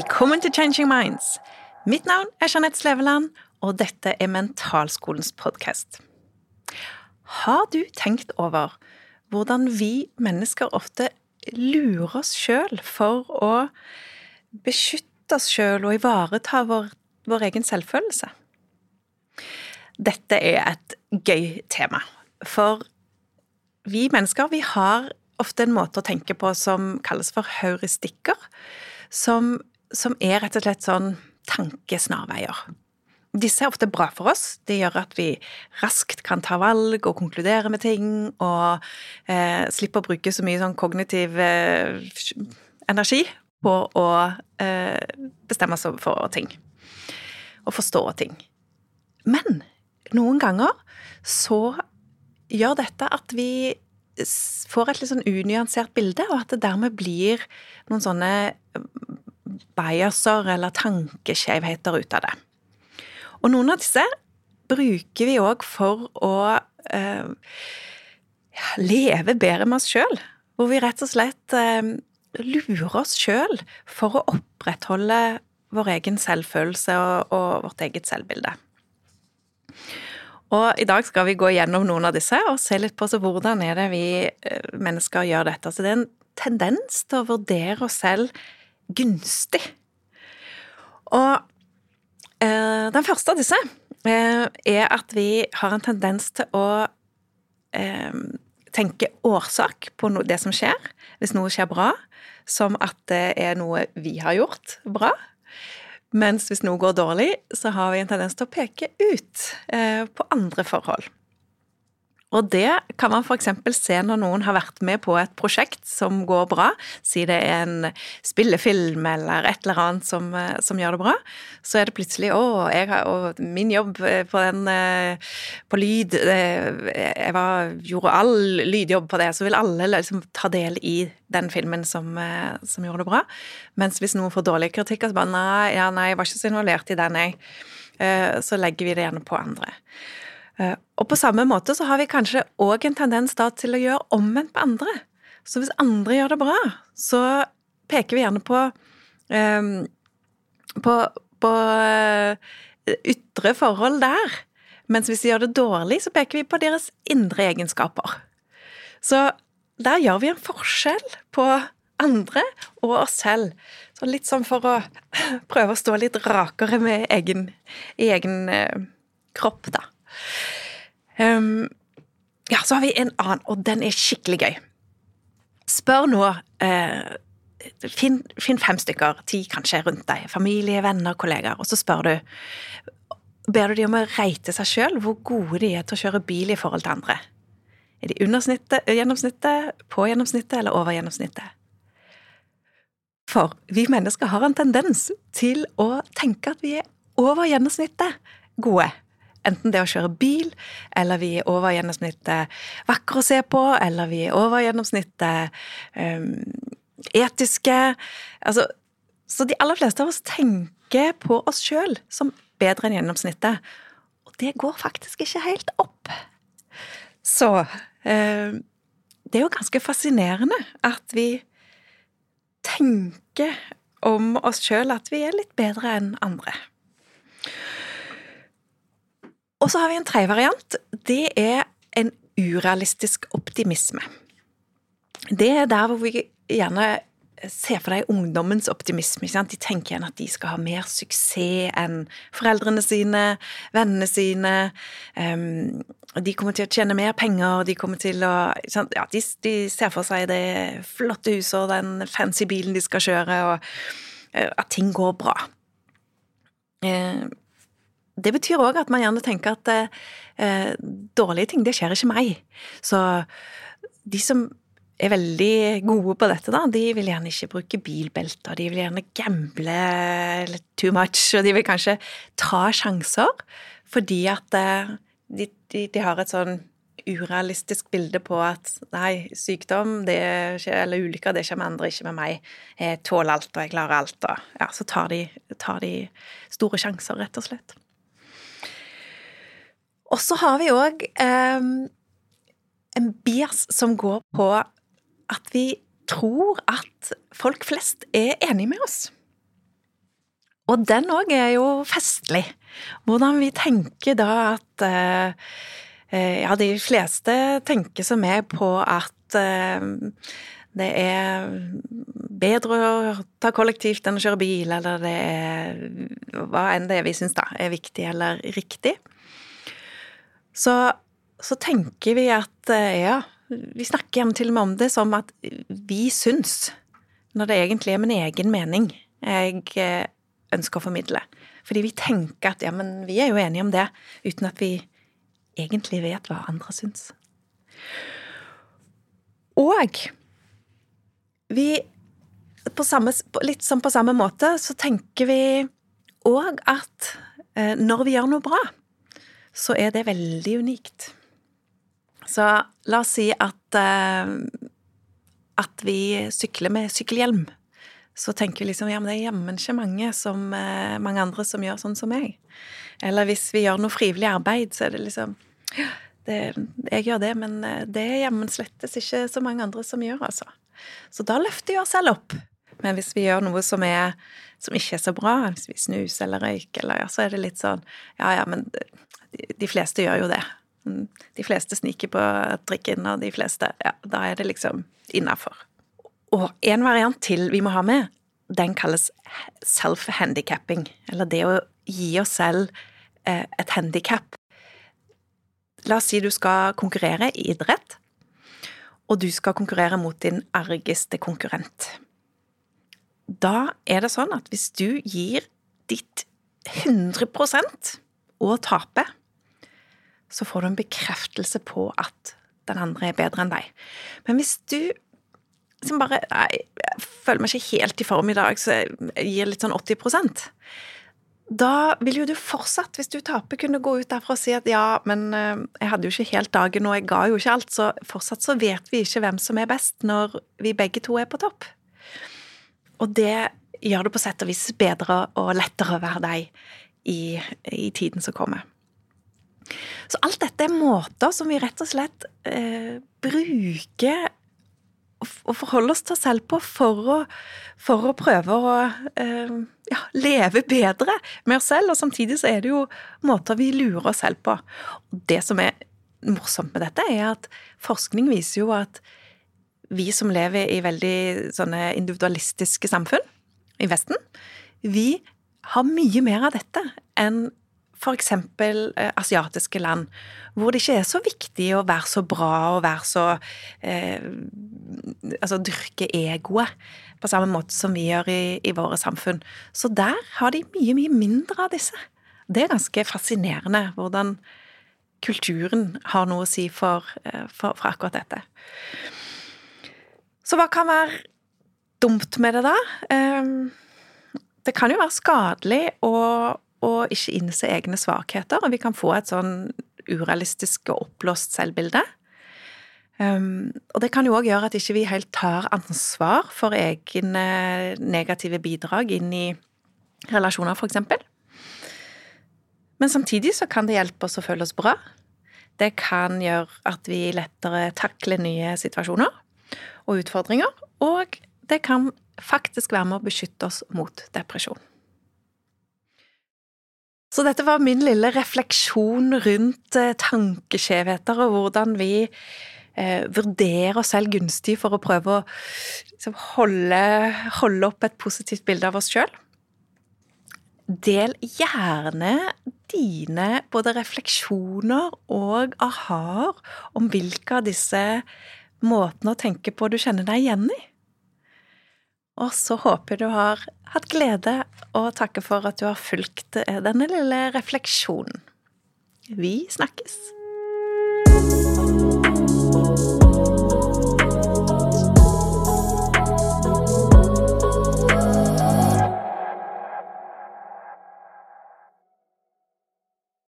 Velkommen til Changing Minds. Mitt navn er Jeanette Sleveland, og dette er Mentalskolens podkast. Har du tenkt over hvordan vi mennesker ofte lurer oss sjøl for å beskytte oss sjøl og ivareta vår, vår egen selvfølelse? Dette er et gøy tema, for vi mennesker vi har ofte en måte å tenke på som kalles for heuristikker, som, som er rett og slett sånn tankesnarveier. Disse er ofte bra for oss. De gjør at vi raskt kan ta valg og konkludere med ting, og eh, slipper å bruke så mye sånn kognitiv eh, energi på å eh, bestemme oss for ting. Og forstå ting. Men noen ganger så gjør dette at vi får et litt sånn unyansert bilde, og at det dermed blir noen sånne biaser eller tankeskjevheter ut av det. Og noen av disse bruker vi òg for å eh, leve bedre med oss sjøl. Hvor vi rett og slett eh, lurer oss sjøl for å opprettholde vår egen selvfølelse og, og vårt eget selvbilde. Og i dag skal vi gå gjennom noen av disse og se litt på hvordan er det vi eh, mennesker gjør dette. Så det er en tendens til å vurdere oss selv gunstig. Og eh, den første av disse eh, er at vi har en tendens til å eh, tenke årsak på no det som skjer, hvis noe skjer bra, som at det er noe vi har gjort bra. Mens hvis noe går dårlig, så har vi en tendens til å peke ut eh, på andre forhold. Og det kan man f.eks. se når noen har vært med på et prosjekt som går bra, si det er en spillefilm eller et eller annet som, eh, som gjør det bra, så er det plutselig 'Å, har, min jobb eh, på, den, eh, på lyd Jeg var, gjorde all lydjobb på det', så vil alle liksom ta del i den filmen som, som gjorde det bra. Mens hvis noen får dårlig kritikk, så bare 'Nei, ja, nei, jeg var ikke så involvert i den, jeg', så legger vi det gjerne på andre. Eh, og på samme måte så har vi kanskje òg en tendens da til å gjøre omvendt på andre. Så hvis andre gjør det bra, så peker vi gjerne på um, på, på uh, ytre forhold der. Mens hvis de gjør det dårlig, så peker vi på deres indre egenskaper. Så der gjør vi en forskjell på andre og oss selv. Så litt sånn for å prøve å stå litt rakere med egen, egen uh, kropp, da. Um, ja, så har vi en annen, og den er skikkelig gøy. Spør nå eh, finn, finn, fem stykker, ti kanskje, rundt deg. Familie, venner, kollegaer. Og så spør du Ber du de om å reite seg sjøl hvor gode de er til å kjøre bil i forhold til andre. Er de under gjennomsnittet, på gjennomsnittet eller over gjennomsnittet? For vi mennesker har en tendens til å tenke at vi er over gjennomsnittet gode. Enten det å kjøre bil, eller vi er over gjennomsnittet vakre å se på, eller vi er over gjennomsnittet um, etiske. Altså, så de aller fleste av oss tenker på oss sjøl som bedre enn gjennomsnittet. Og det går faktisk ikke helt opp. Så um, det er jo ganske fascinerende at vi tenker om oss sjøl at vi er litt bedre enn andre. Og så har vi en tredje variant. Det er en urealistisk optimisme. Det er der hvor vi gjerne ser for deg ungdommens optimisme. De tenker igjen at de skal ha mer suksess enn foreldrene sine, vennene sine. Um, de kommer til å tjene mer penger, de til å ja, de, de, ser for seg det flotte huset og den fancy bilen de skal kjøre, og uh, at ting går bra. Uh, det betyr òg at man gjerne tenker at eh, dårlige ting, det skjer ikke meg. Så de som er veldig gode på dette, da, de vil gjerne ikke bruke bilbelter, de vil gjerne gamble litt too much, og de vil kanskje ta sjanser fordi at eh, de, de, de har et sånn urealistisk bilde på at nei, sykdom skjer, eller ulykker det skjer med andre, ikke med meg. Jeg tåler alt, og jeg klarer alt. Og ja, så tar de, tar de store sjanser, rett og slett. Og så har vi òg eh, en bias som går på at vi tror at folk flest er enig med oss. Og den òg er jo festlig. Hvordan vi tenker da at eh, eh, Ja, de fleste tenker som meg på at eh, det er bedre å ta kollektivt enn å kjøre bil, eller det er hva enn det er vi syns er viktig eller riktig. Så, så tenker vi at ja, vi snakker gjerne til og med om det som at vi syns, når det egentlig er min egen mening jeg ønsker å formidle. Fordi vi tenker at ja, men vi er jo enige om det, uten at vi egentlig vet hva andre syns. Og vi samme, Litt sånn på samme måte så tenker vi òg at eh, når vi gjør noe bra, så er det veldig unikt. Så la oss si at eh, at vi sykler med sykkelhjelm så tenker vi liksom ja, men det er jammen ikke mange, som, eh, mange andre som gjør sånn som meg. Eller hvis vi gjør noe frivillig arbeid, så er det liksom det, jeg gjør det, men eh, det er jammen slettes ikke så mange andre som gjør, altså. Så da løfter vi oss selv opp. Men hvis vi gjør noe som, er, som ikke er så bra, hvis vi snuser eller røyker, eller ja, så er det litt sånn ja ja, men de, fleste gjør jo det. De fleste sniker på trikken, og de fleste Ja, da er det liksom innafor. Og en variant til vi må ha med, den kalles self-handicapping. Eller det å gi oss selv eh, et handikap. La oss si du skal konkurrere i idrett, og du skal konkurrere mot din argeste konkurrent. Da er det sånn at hvis du gir ditt 100% og taper, så får du en bekreftelse på at den andre er bedre enn deg. Men hvis du som bare Nei, jeg føler meg ikke helt i form i dag, så jeg gir litt sånn 80% Da vil jo du fortsatt, hvis du taper, kunne gå ut derfra og si at ja, men eh, jeg hadde jo ikke helt dagen, og jeg ga jo ikke alt, så fortsatt så vet vi ikke hvem som er best når vi begge to er på topp. Og det gjør det på sett og vis bedre og lettere å være deg i, i tiden som kommer. Så alt dette er måter som vi rett og slett eh, bruker å forholde oss til oss selv på for å, for å prøve å eh, ja, leve bedre med oss selv. Og samtidig så er det jo måter vi lurer oss selv på. Og det som er morsomt med dette, er at forskning viser jo at vi som lever i veldig sånne individualistiske samfunn i Vesten, vi har mye mer av dette enn f.eks. Eh, asiatiske land, hvor det ikke er så viktig å være så bra og være så eh, Altså dyrke egoet på samme måte som vi gjør i, i, våre samfunn. Så der har de mye, mye mindre av disse. Det er ganske fascinerende hvordan kulturen har noe å si for, eh, for, for akkurat dette. Så hva kan være dumt med det, da? Eh, det kan jo være skadelig å og ikke innse egne svakheter, og vi kan få et sånn urealistisk og oppblåst selvbilde. Um, og det kan jo òg gjøre at ikke vi helt tar ansvar for egne negative bidrag inn i relasjoner, f.eks. Men samtidig så kan det hjelpe oss å føle oss bra. Det kan gjøre at vi lettere takler nye situasjoner og utfordringer, og det kan faktisk være med å beskytte oss mot depresjon. Så dette var min lille refleksjon rundt eh, tankeskjevheter og hvordan vi eh, vurderer oss selv gunstig for å prøve å liksom, holde, holde, opp et positivt bilde av oss sjøl. Del gjerne dine både refleksjoner og aha-er om hvilke av disse måtene å tenke på du kjenner deg igjen i. Og så håper jeg du har hatt glede, og takker for at du har fulgt denne lille refleksjonen. Vi snakkes!